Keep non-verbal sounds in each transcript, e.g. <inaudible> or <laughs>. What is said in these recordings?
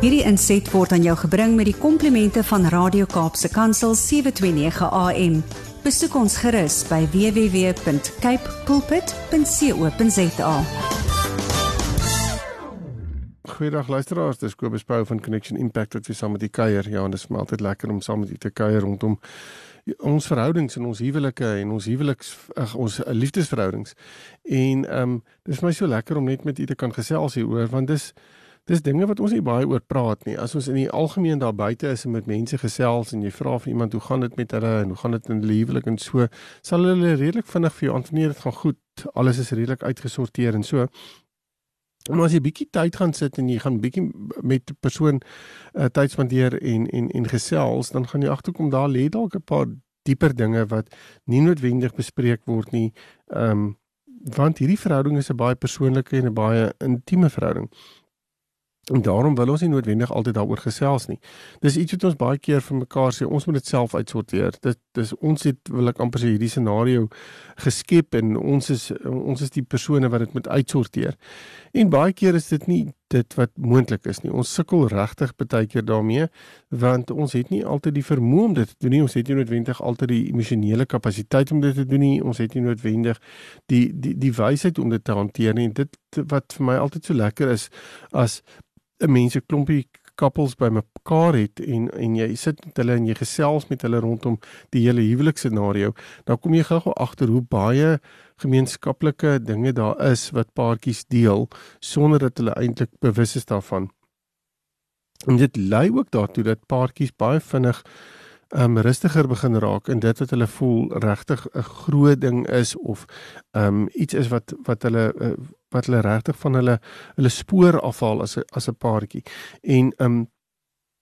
Hierdie inset word aan jou gebring met die komplimente van Radio Kaapse Kansel 729 AM. Besoek ons gerus by www.cape pulpit.co.za. Goeiedag luisteraars, dis Kobus Pau van Connection Impact wat weer saam met u kuier. Ja, en dit is my altyd lekker om saam met u te kuier rondom ons verhoudings en ons huwelike en ons huweliks ag ons liefdesverhoudings. En ehm um, dis my so lekker om net met u te kan gesels hieroor want dis dis dinge wat ons nie baie oor praat nie. As ons in die algemeen daar buite is en met mense gesels en jy vra vir iemand hoe gaan dit met hulle en hoe gaan dit in die huwelik en so, sal hulle redelik vinnig vir jou antwoord nee, dit gaan goed. Alles is redelik uitgesorteer en so. Maar as jy bietjie tyd gaan sit en jy gaan bietjie met 'n persoon uh, tyd spandeer en en en gesels, dan gaan jy agterkom daar lê dalk 'n paar dieper dinge wat nie noodwendig bespreek word nie. Ehm um, want hierdie verhouding is 'n baie persoonlike en 'n baie intieme verhouding. En daarom wil ons nie noodwendig altyd daaroor gesels nie. Dis iets wat ons baie keer vir mekaar sê, ons moet dit self uitsorteer. Dit dis ons het wil ek amper sê hierdie scenario geskep en ons is ons is die persone wat dit moet uitsorteer. En baie keer is dit nie dit wat moontlik is nie. Ons sukkel regtig baie keer daarmee want ons het nie altyd die vermoë om dit te doen nie. Ons het nie noodwendig altyd die emosionele kapasiteit om dit te doen nie. Ons het nie noodwendig die die die wysheid om dit te hanteer nie. Dit wat vir my altyd so lekker is as 'n mense klompie koppels bymekaar het en en jy sit met hulle en jy gesels met hulle rondom die hele huweliksscenario, dan kom jy gou-gou agter hoe baie gemeenskaplike dinge daar is wat paartjies deel sonder dat hulle eintlik bewus is daarvan. En dit lei ook daartoe dat paartjies baie vinnig um rustiger begin raak en dit wat hulle voel regtig 'n groot ding is of um iets is wat wat hulle uh, wat hulle regtig van hulle hulle spoor afhaal as 'n as 'n paartjie. En um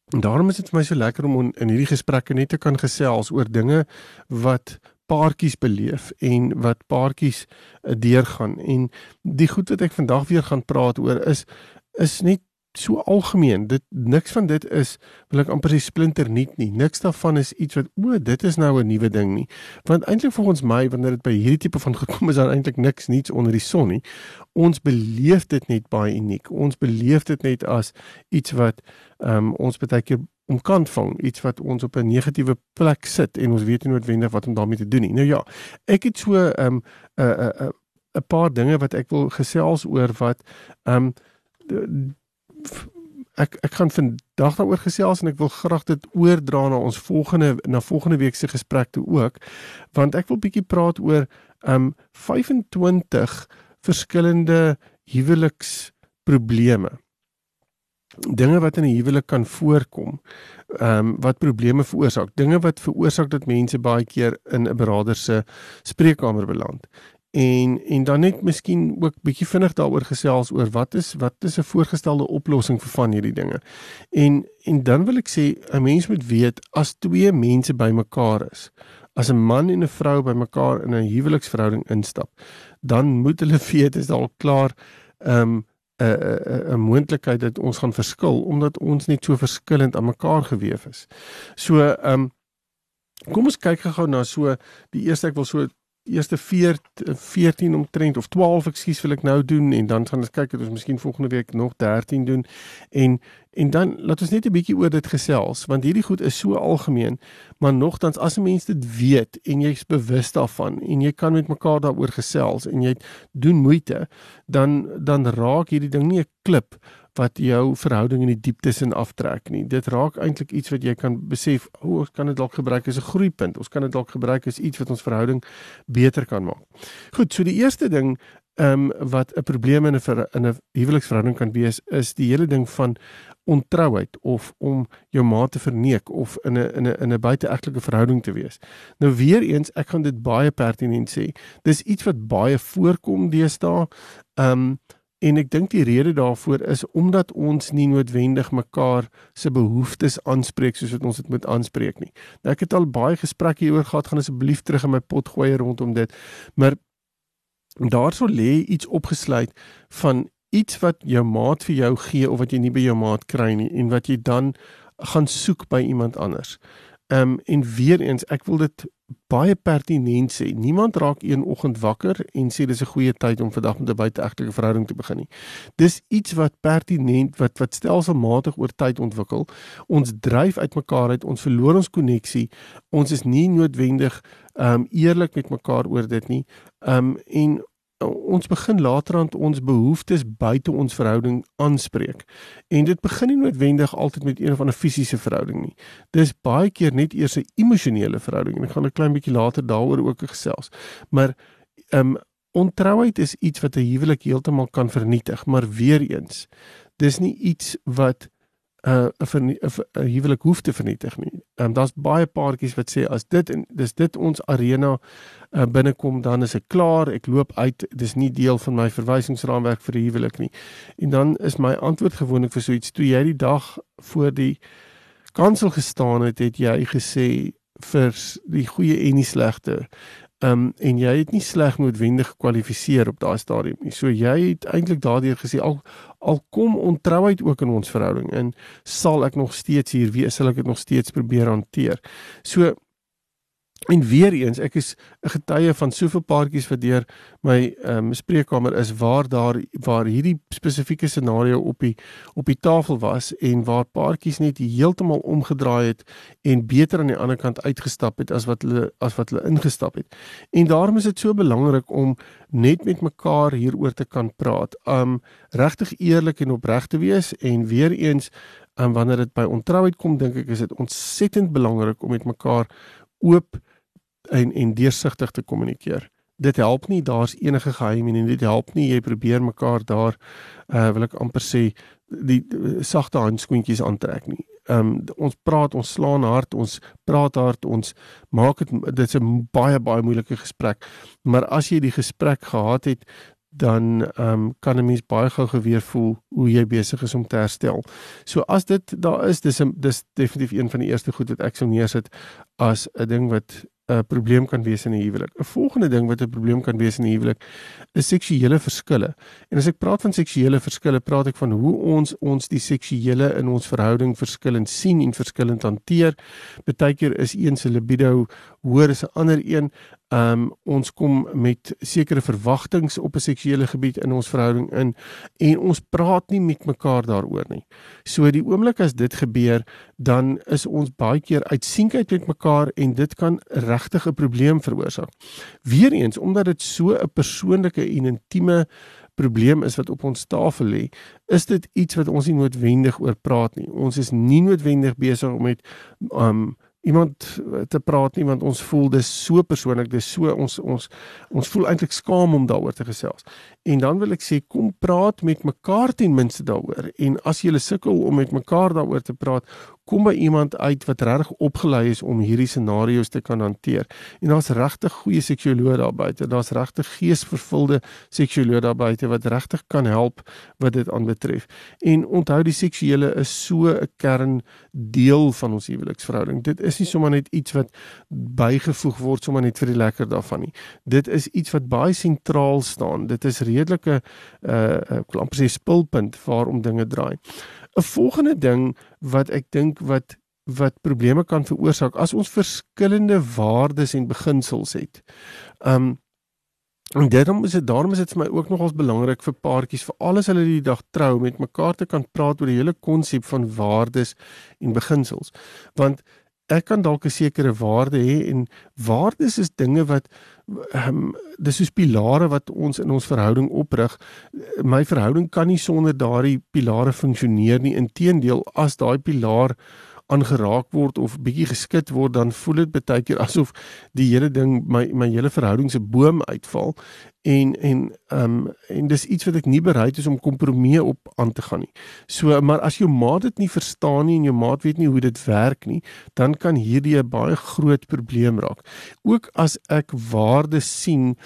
daarom is dit vir my so lekker om on, in hierdie gesprekke net te kan gesels oor dinge wat paartjies beleef en wat paartjies uh, deurgaan en die goed wat ek vandag weer gaan praat oor is is net so algemeen. Dit niks van dit is wil ek amper sê splinter nuut nie. Niks daarvan is iets wat o, dit is nou 'n nuwe ding nie. Want eintlik volgens my wanneer dit by hierdie tipe van gekom is, dan eintlik niks nuuts onder die son nie. Ons beleef dit net baie uniek. Ons beleef dit net as iets wat ehm um, ons baie keer om kant vang, iets wat ons op 'n negatiewe plek sit en ons weet nie noodwendig wat om daarmee te doen nie. Nou ja, ek het so ehm um, 'n 'n 'n paar dinge wat ek wil gesels oor wat ehm um, ek ek gaan vandag daaroor gesels en ek wil graag dit oordra na ons volgende na volgende week se gesprek toe ook want ek wil bietjie praat oor um 25 verskillende huweliksprobleme. Dinge wat in 'n huwelik kan voorkom ehm um, wat probleme veroorsaak. Dinge wat veroorsaak dat mense baie keer in 'n beraader se spreekkamer beland en en dan net miskien ook bietjie vinnig daaroor gesels oor wat is wat is 'n voorgestelde oplossing vir van hierdie dinge. En en dan wil ek sê 'n mens moet weet as twee mense bymekaar is, as 'n man en 'n vrou bymekaar in 'n huweliksverhouding instap, dan moet hulle <laughs> weet is al klaar ehm, 'n 'n 'n moontlikheid dat ons gaan verskil omdat ons net so verskillend aan mekaar gewewe is. So ehm um, Kom ons kyk gou na so die eerste ek wil so eerste 14 14 omtrent of 12 ekskuus wil ek nou doen en dan gaan ons kyk of ons miskien volgende week nog 13 doen. En en dan laat ons net 'n bietjie oor dit gesels want hierdie goed is so algemeen maar nogtans as 'n mens dit weet en jy's bewus daarvan en jy kan met mekaar daaroor gesels en jy doen moeite dan dan raak hierdie ding nie 'n klip wat jou verhouding in die dieptes in aftrek nie. Dit raak eintlik iets wat jy kan besef, o, oh, ons kan dit dalk gebruik as 'n groeipunt. Ons kan dit dalk gebruik as iets wat ons verhouding beter kan maak. Goed, so die eerste ding ehm um, wat 'n probleem in 'n in 'n huweliksverhouding kan wees, is die hele ding van ontrouheid of om jou maat te verneek of in 'n in 'n in 'n buiteegtelike verhouding te wees. Nou weer eens, ek gaan dit baie pertinent sê. Dis iets wat baie voorkom deesdae. Ehm um, En ek dink die rede daarvoor is omdat ons nie noodwendig mekaar se behoeftes aanspreek soos wat ons dit moet aanspreek nie. Nou ek het al baie gesprekke hieroor gehad, gaan asseblief terug in my pot gooi rondom dit. Maar daarso lê iets opgesluit van iets wat jou maat vir jou gee of wat jy nie by jou maat kry nie en wat jy dan gaan soek by iemand anders. Ehm um, en weer eens, ek wil dit baie pertinent sê. Niemand raak een oggend wakker en sê dis 'n goeie tyd om vandag met 'n buiteegtelike verhouding te begin nie. Dis iets wat pertinent wat wat stelselmatig oor tyd ontwikkel. Ons dryf uitmekaar uit, ons verloor ons koneksie. Ons is nie noodwendig ehm um, eerlik met mekaar oor dit nie. Ehm um, en ons begin later aan ons behoeftes buite ons verhouding aanspreek. En dit begin nie noodwendig altyd met een of ander fisiese verhouding nie. Dis baie keer net eers 'n emosionele verhouding en ek gaan 'n klein bietjie later daaroor ook gesels. Maar ehm um, ontrouheid is iets wat 'n huwelik heeltemal kan vernietig, maar weer eens, dis nie iets wat 'n uh, 'n huwelik hoef te vernietig nie. Ehm um, daar's baie paartjies wat sê as dit en dis dit ons arena uh, binnekom dan is ek klaar, ek loop uit, dis nie deel van my verwysingsraamwerk vir 'n huwelik nie. En dan is my antwoord gewoonlik vir so iets toe jy die dag voor die kansel gestaan het, het jy gesê vir die goeie en die slegte Ehm um, en jy het nie sleg noodwendig gekwalifiseer op daai stadium nie. So jy het eintlik daardeur gesê al al kom ontrouheid ook in ons verhouding in, sal ek nog steeds hier wees, sal ek dit nog steeds probeer hanteer. So En weer eens, ek is 'n getuie van soveel paartjies wat deur my ehm um, spreekkamer is waar daar waar hierdie spesifieke scenario op die op die tafel was en waar paartjies net heeltemal omgedraai het en beter aan die ander kant uitgestap het as wat hulle as wat hulle ingestap het. En daarom is dit so belangrik om net met mekaar hieroor te kan praat. Um regtig eerlik en opreg te wees en weer eens um, wanneer dit by ontrouheid kom, dink ek is dit ontsettend belangrik om met mekaar oop en en deursigtig te kommunikeer. Dit help nie daar's enige geheim en dit help nie jy probeer mekaar daar uh wil ek amper sê die sagte handskoentjies aantrek nie. Ehm um, ons praat, ons slaan hard, ons praat hard, ons maak dit dit's 'n baie baie moeilike gesprek. Maar as jy die gesprek gehad het, dan ehm um, kan 'n mens baie gou geweer voel hoe jy besig is om te herstel. So as dit daar is, dis 'n dis definitief een van die eerste goed wat ek sou neersit as 'n ding wat 'n probleem kan wees in 'n huwelik. 'n Volgende ding wat 'n probleem kan wees in 'n huwelik is seksuele verskille. En as ek praat van seksuele verskille, praat ek van hoe ons ons die seksuele in ons verhouding verskillend sien en verskillend hanteer. Partykeer is een se libido hoër as 'n ander een. Um ons kom met sekere verwagtinge op 'n seksuele gebied in ons verhouding in en ons praat nie met mekaar daaroor nie. So die oomblik as dit gebeur, dan is ons baie keer uitsienheid met mekaar en dit kan regtig 'n probleem veroorsaak. Weereens omdat dit so 'n persoonlike en intieme probleem is wat op ons tafel lê, is dit iets wat ons nie noodwendig oor praat nie. Ons is nie noodwendig besig om met um iemand eh, te praat nie want ons voel dis so persoonlik dis so ons ons ons voel eintlik skaam om daaroor te gesels. En dan wil ek sê kom praat met mekaar ten minste daaroor en as jy sukkel om met mekaar daaroor te praat, kom by iemand uit wat reg opgelei is om hierdie scenario's te kan hanteer. En daar's regtig goeie seksuoloë daar buite. Daar's regtig geesvervulde seksuoloë daar buite wat regtig kan help wat dit aanbetref. En onthou die seksuele is so 'n kern deel van ons huweliksverhouding. Dit is nie sommer net iets wat bygevoeg word sommer net vir die lekker daarvan nie. Dit is iets wat baie sentraal staan. Dit is redelike uh ek wil amper sê spulpunt waarom dinge draai. 'n Volgende ding wat ek dink wat wat probleme kan veroorsaak as ons verskillende waardes en beginsels het. Um en daarom is dit daarom is dit vir my ook nogals belangrik vir paartjies vir alles hulle die dag trou met mekaar te kan praat oor die hele konsep van waardes en beginsels. Want ek kan dalk 'n sekere waarde hê en waardes is dinge wat um, dis soos pilare wat ons in ons verhouding oprig. My verhouding kan nie sonder daardie pilare funksioneer nie. Inteendeel, as daai pilaar aangeraak word of bietjie geskit word dan voel dit baie keer asof die hele ding my my hele verhouding se boom uitval en en ehm um, en dis iets wat ek nie bereid is om kompromie op aan te gaan nie. So maar as jou maat dit nie verstaan nie en jou maat weet nie hoe dit werk nie, dan kan hierdie 'n baie groot probleem raak. Ook as ek waarde sien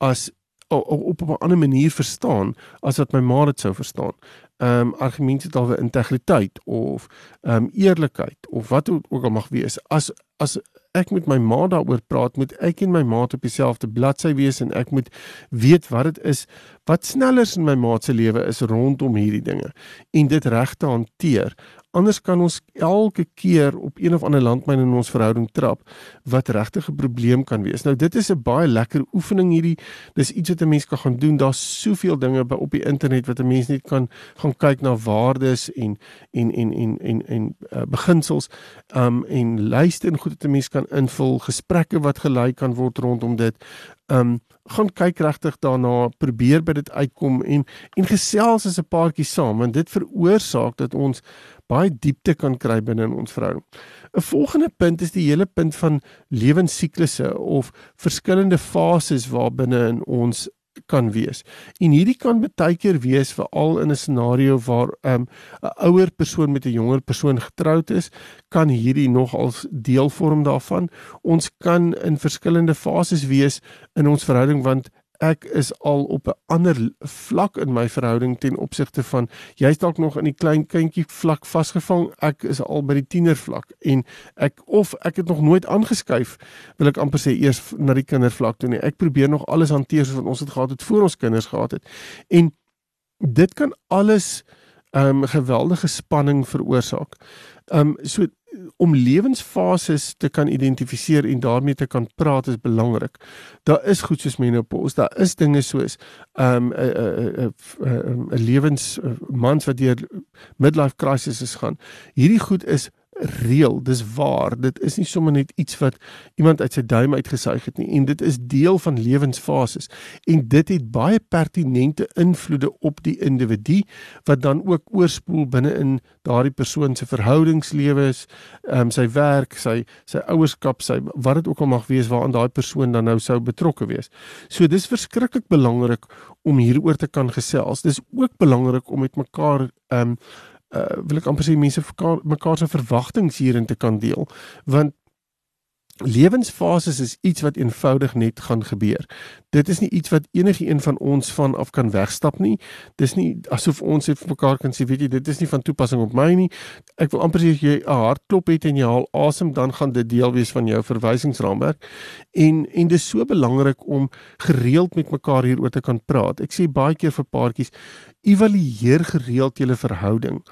as op 'n ander manier verstaan as wat my ma dit sou verstaan ehm um, argumente dalwe integriteit of ehm um, eerlikheid of wat ook al mag wees. As as ek met my ma daaroor praat moet ek en my ma op dieselfde bladsy wees en ek moet weet wat dit is wat sneller in my ma se lewe is rondom hierdie dinge en dit reg te hanteer anders kan ons elke keer op een of ander landmyn in ons verhouding trap wat regtig 'n probleem kan wees. Nou dit is 'n baie lekker oefening hierdie. Dis iets wat 'n mens kan gaan doen. Daar's soveel dinge by op die internet wat 'n mens net kan gaan kyk na waardes en en en en en en uh, beginsels um en lyste en goed wat 'n mens kan invul, gesprekke wat gelei kan word rondom dit um gaan kyk regtig daarna, probeer by dit uitkom en en gesels as 'n paartjie saam want dit veroorsaak dat ons baie diepte kan kry binne in ons verhouding. 'n Volgende punt is die hele punt van lewensiklusse of verskillende fases waarbinne in ons kan wees. En hierdie kan baie keer wees veral in 'n scenario waar 'n um, ouer persoon met 'n jonger persoon getroud is, kan hierdie nog als deel vorm daarvan. Ons kan in verskillende fases wees in ons verhouding want ek is al op 'n ander vlak in my verhouding ten opsigte van jy's dalk nog in die klein kindjie vlak vasgevang ek is al by die tiener vlak en ek of ek het nog nooit aangeskuif wil ek amper sê eers na die kindervlak toe nie ek probeer nog alles hanteer soos wat ons dit gehad het voor ons kinders gehad het en dit kan alles 'n um, geweldige spanning veroorsaak. Um so om lewensfases te kan identifiseer en daarmee te kan praat is belangrik. Daar is goed soos menopause, daar is dinge soos um 'n 'n 'n 'n lewens mans wat deur midlife crisis gaan. Hierdie goed is reël, dis waar. Dit is nie sommer net iets wat iemand uit sy duim uitgesuig het nie en dit is deel van lewensfases en dit het baie pertinente invloede op die individu wat dan ook oorspoel binne in daardie persoon se verhoudingslewe is, ehm um, sy werk, sy sy ouerskap, sy wat dit ook al mag wees waaraan daai persoon dan nou sou betrokke wees. So dis verskriklik belangrik om hieroor te kan gesels. Dis ook belangrik om met mekaar ehm um, uh, wil ek amper sê mense mekaar se verwagtinge hierin te kan deel want lewensfases is iets wat eenvoudig net gaan gebeur. Dit is nie iets wat enige een van ons van af kan wegstap nie. Dis nie asof ons net vir mekaar kan sê, weet jy, dit is nie van toepassing op my nie. Ek wil amper sê as jy 'n hartklop het en jy haal asem, dan gaan dit deel wees van jou verwysingsraamwerk. En en dis so belangrik om gereeld met mekaar hieroor te kan praat. Ek sê baie keer vir paartjies, evalueer gereeld julle verhouding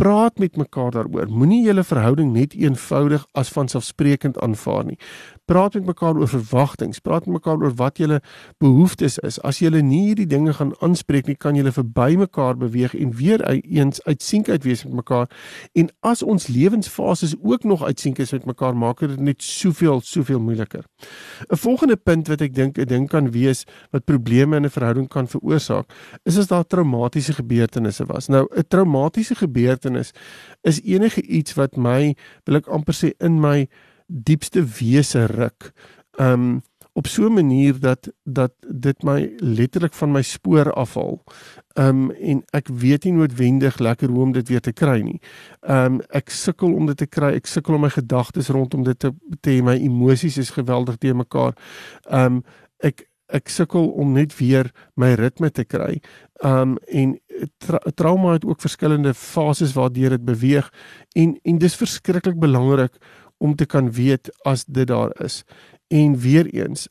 praat met mekaar daaroor. Moenie julle verhouding net eenvoudig as vanselfsprekend aanvaar nie praat met mekaar oor verwagtinge, praat met mekaar oor wat julle behoeftes is. As julle nie hierdie dinge gaan aanspreek nie, kan julle verby mekaar beweeg en weer eens uitsink uit wees met mekaar. En as ons lewensfases ook nog uitsink is met mekaar, maak dit net soveel soveel moeiliker. 'n Volgende punt wat ek dink 'n ding kan wees wat probleme in 'n verhouding kan veroorsaak, is as daar traumatiese gebeurtenisse was. Nou, 'n traumatiese gebeurtenis is enige iets wat my, wil ek amper sê in my diepste wese ruk. Um op so 'n manier dat dat dit my letterlik van my spoor afhaal. Um en ek weet nie noodwendig lekker hoe om dit weer te kry nie. Um ek sukkel om dit te kry. Ek sukkel om my gedagtes rondom dit te te. My emosies is geweldig te mekaar. Um ek ek sukkel om net weer my ritme te kry. Um en tra trauma het ook verskillende fases waardeur dit beweeg en en dis verskriklik belangrik om te kan weet as dit daar is. En weer eens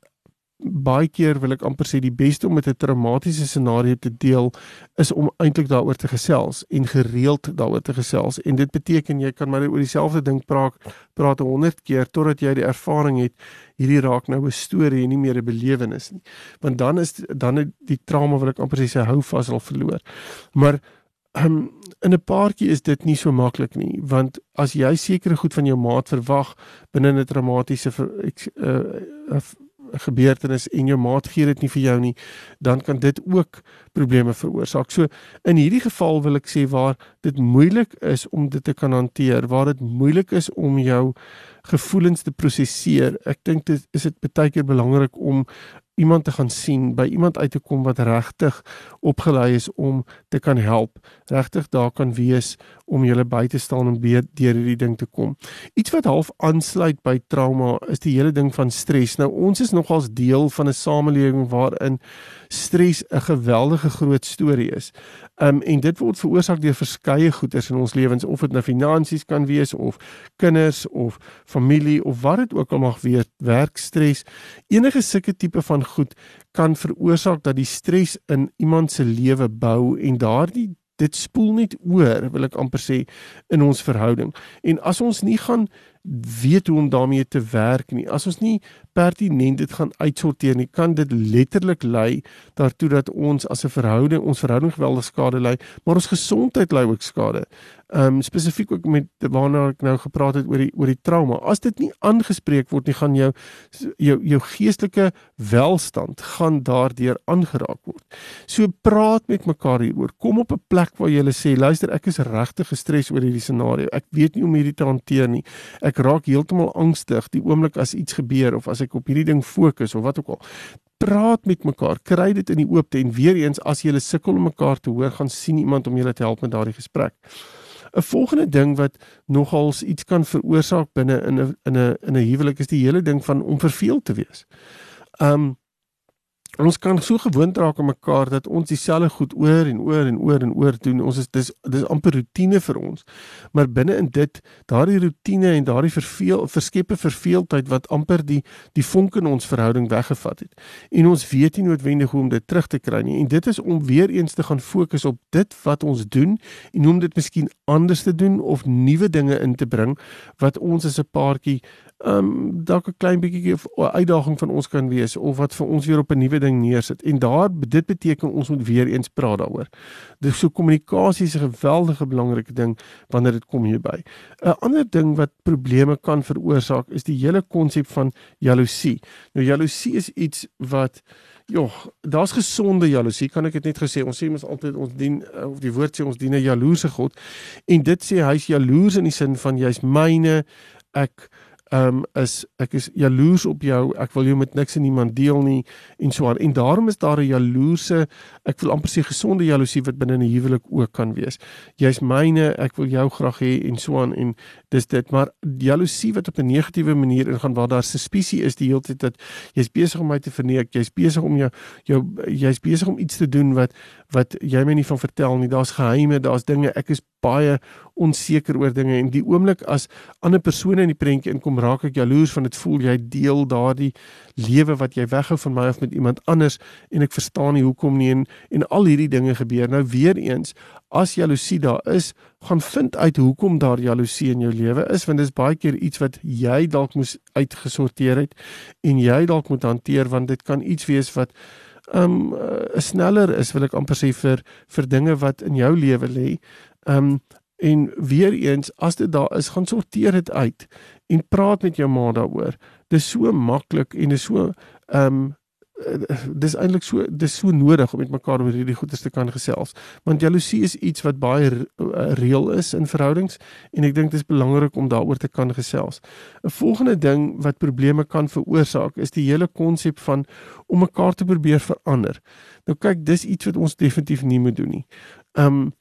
baie keer wil ek amper sê die beste om met 'n traumatiese scenario te deel is om eintlik daaroor te gesels en gereeld daaroor te gesels. En dit beteken jy kan maar oor dieselfde ding praat praat 100 keer totdat jy die ervaring het hierdie raak nou 'n storie en nie meer 'n belewenis nie. Want dan is dan het die trauma wil ek amper sê sy hou vas al verloor. Maar um, in 'n paartjie is dit nie so maklik nie want as jy sekere goed van jou maat verwag binne 'n traumatiese uh, gebeurtenis en jou maat gee dit nie vir jou nie dan kan dit ook probleme veroorsaak. So in hierdie geval wil ek sê waar dit moeilik is om dit te kan hanteer, waar dit moeilik is om jou gevoelens te prosesseer. Ek dink dit is dit baie keer belangrik om iemand te gaan sien, by iemand uit te kom wat regtig opgelei is om te kan help, regtig daar kan wees om julle by te staan en deur hierdie ding te kom. Iets wat half aansluit by trauma is die hele ding van stres. Nou ons is nogals deel van 'n samelewing waarin stres 'n geweldige groot storie is. Um en dit word veroorsaak deur verskeie goeters in ons lewens of dit nou finansies kan wees of kinders of familie of wat dit ook al mag wees, werkstres. Enige sulke tipe van goed kan veroorsaak dat die stres in iemand se lewe bou en daardie dit spoel net oor, wil ek amper sê, in ons verhouding. En as ons nie gaan weet hoe om daarmee te werk nie. As ons nie pertinent dit gaan uitsorteer nie, kan dit letterlik lei daartoe dat ons as 'n verhouding, ons verhouding geweldig skade ly, maar ons gesondheid ly ook skade. Ehm um, spesifiek ook met waarna ek nou gepraat het oor die oor die trauma. As dit nie aangespreek word nie, gaan jou jou jou geestelike welstand gaan daardeur aangeraak word. So praat met mekaar hieroor. Kom op 'n plek waar jy sê, luister, ek is regtig gestres oor hierdie scenario. Ek weet nie hoe om hierdie te hanteer nie. Ek raak heeltemal angstig die oomblik as iets gebeur of as ek op hierdie ding fokus of wat ook al praat met mekaar, kry dit in die oopte en weer eens as jy sukkel om mekaar te hoor, gaan sien iemand om julle te help met daardie gesprek. 'n Volgende ding wat nogals iets kan veroorsaak binne in 'n in 'n in 'n huwelik is die hele ding van om verveeld te wees. Um ons kan so gewoond raak aan mekaar dat ons dieselfde goed oor en oor en oor en oor doen. Ons is dis dis amper rotine vir ons. Maar binne in dit, daardie rotine en daardie verveel verskepe verveeldheid wat amper die die vonk in ons verhouding weggevat het. En ons weet nie noodwendig hoe om dit terug te kry nie. En dit is om weer eens te gaan fokus op dit wat ons doen en hoe om dit miskien anders te doen of nuwe dinge in te bring wat ons as 'n paartjie ehm um, dalk 'n klein bietjie 'n uitdaging van ons kan wees of wat vir ons weer op 'n nuwe ding neersit. En daar dit beteken ons moet weer eens praat daaroor. Dis so kommunikasie is 'n geweldige belangrike ding wanneer dit kom hierby. 'n Ander ding wat probleme kan veroorsaak is die hele konsep van jaloesie. Nou jaloesie is iets wat Ja, daar's gesonde jaloesie, kan ek dit net gesê. Ons sê mos altyd ons dien of die woord sê ons dien 'n jaloerse God. En dit sê hy's jaloers in die sin van jy's myne, ek um, is ek is jaloers op jou. Ek wil jou met niks en niemand deel nie en so aan. En daarom is daar 'n jaloerse, ek wil amper sê gesonde jaloesie wat binne 'n huwelik ook kan wees. Jy's myne, ek wil jou graag hê en so aan en dis dit maar jaloesie wat op 'n negatiewe manier ingaan waar daar suspisie is die hele tyd dat jy's besig om my te verneek, jy's besig om jou jou jy's besig om iets te doen wat wat jy my nie van vertel nie. Daar's geheime, daar's dinge. Ek is baie onseker oor dinge en die oomblik as ander persone in die prentjie inkom, raak ek jaloers van dit voel jy deel daardie lewe wat jy weghou van my of met iemand anders en ek verstaan nie hoekom nie en en al hierdie dinge gebeur. Nou weer eens, as jaloesie daar is, gaan vind uit hoekom daar jaloesie in jou lewe is want dit is baie keer iets wat jy dalk moes uitgesorteer het en jy dalk moet hanteer want dit kan iets wees wat um uh, sneller is wil ek amper sê vir vir dinge wat in jou lewe lê. Um en weer eens as dit daar is, gaan sorteer dit uit en praat met jou ma daaroor. Dis so maklik en is so um Eh, dis eintlik so dis so nodig om met mekaar oor hierdie goeie te kan gesels want jaloesie is iets wat baie eh, reëel is in verhoudings en ek dink dit is belangrik om daaroor te kan gesels. 'n Volgende ding wat probleme kan veroorsaak is die hele konsep van om mekaar te probeer verander. Nou kyk, dis iets wat ons definitief nie moet doen nie. Um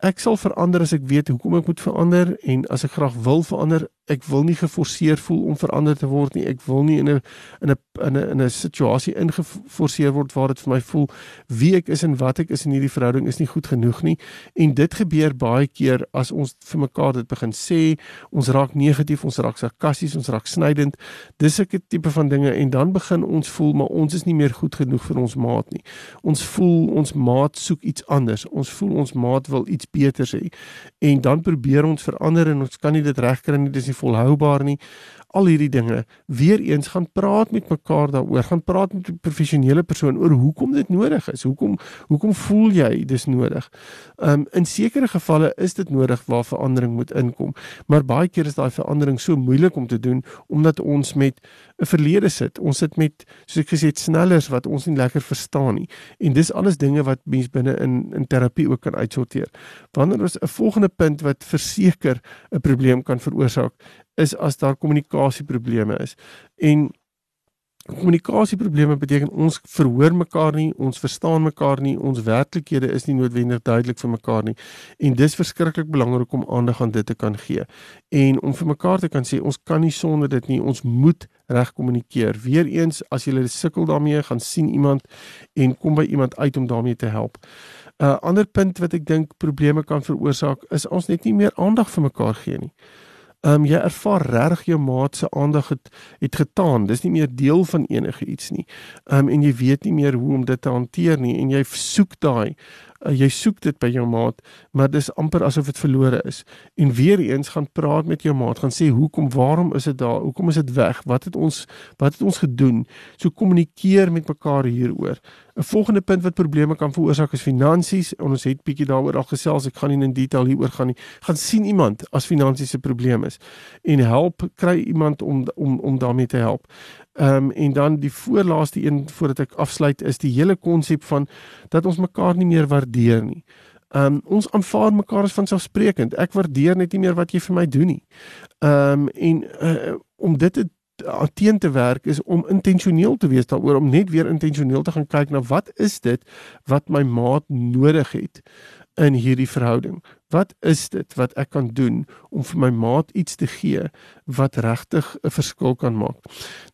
ek sal verander as ek weet hoekom ek moet verander en as ek graag wil verander, ek wil nie geforseer voel om verander te word nie. Ek wil nie in 'n in 'n in 'n in 'n situasie ingeforseer word waar dit vir my voel wie ek is en wat ek is in hierdie verhouding is nie goed genoeg nie. En dit gebeur baie keer as ons vir mekaar dit begin sê, ons raak negatief, ons raak sarkasties, ons raak snydend. Dis 'n tipe van dinge en dan begin ons voel maar ons is nie meer goed genoeg vir ons maat nie. Ons voel ons maat soek iets anders. Ons voel ons maat wil iets beters hê. En dan probeer ons verander en ons kan nie dit regkry nie. Dis nie volhoubaar nie. Al hierdie dinge, weer eens gaan praat met mekaar daaroor, gaan praat met 'n professionele persoon oor hoekom dit nodig is. Hoekom hoekom voel jy dis nodig? Um in sekere gevalle is dit nodig waar verandering moet inkom, maar baie keer is daai verandering so moeilik om te doen omdat ons met 'n verlede sit. Ons sit met soos ek gesê het snellers wat ons nie lekker verstaan nie. En dis alles dinge wat mens binne in in terapie ook kan uitsorteer. Wanneer ons 'n volgende punt wat verseker 'n probleem kan veroorsaak is as daar kommunikasieprobleme is. En kommunikasieprobleme beteken ons verhoor mekaar nie, ons verstaan mekaar nie, ons werklikhede is nie noodwendig duidelik vir mekaar nie. En dis verskriklik belangrik om aandag aan dit te kan gee. En om vir mekaar te kan sê ons kan nie sonder dit nie, ons moet reg kommunikeer. Weereens as jy sukkel daarmee, gaan sien iemand en kom by iemand uit om daarmee te help. 'n uh, Ander punt wat ek dink probleme kan veroorsaak is ons net nie meer aandag vir mekaar gee nie. Ehm um, jy ervaar reg jou maat se aandag het het getaan. Dis nie meer deel van enige iets nie. Ehm um, en jy weet nie meer hoe om dit te hanteer nie en jy soek daai Uh, jy soek dit by jou maat, maar dis amper asof dit verlore is. En weer eens gaan praat met jou maat, gaan sê hoekom, waarom is dit daar? Hoekom is dit weg? Wat het ons wat het ons gedoen? So kommunikeer met mekaar hieroor. 'n Volgende punt wat probleme kan veroorsaak is finansies. Ons het bietjie daaroor al gesels. Ek gaan nie in detail hieroor gaan nie. Gaan sien iemand as finansiese probleem is en help kry iemand om om om daarmee te help. Ehm um, en dan die voorlaaste een voordat ek afsluit is die hele konsep van dat ons mekaar nie meer waardeer nie. Ehm um, ons aanvaar mekaar as vanselfsprekend. Ek waardeer net nie meer wat jy vir my doen nie. Ehm um, en uh, om dit te teen te werk is om intentioneel te wees daaroor om net weer intentioneel te gaan kyk na wat is dit wat my maat nodig het in hierdie verhouding. Wat is dit wat ek kan doen om vir my maat iets te gee wat regtig 'n verskil kan maak?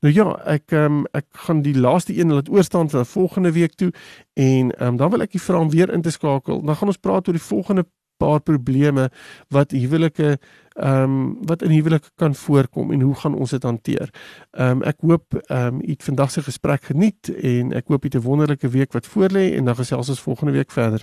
Nou ja, ek um, ek gaan die laaste een laat oorstaan vir volgende week toe en um, dan wil ek u vra om weer in te skakel. Dan gaan ons praat oor die volgende paar probleme wat huwelike ehm um, wat in huwelike kan voorkom en hoe gaan ons dit hanteer. Ehm um, ek hoop ehm um, u het vandag se gesprek geniet en ek hoop u het 'n wonderlike week wat voorlê en dan gesels ons volgende week verder.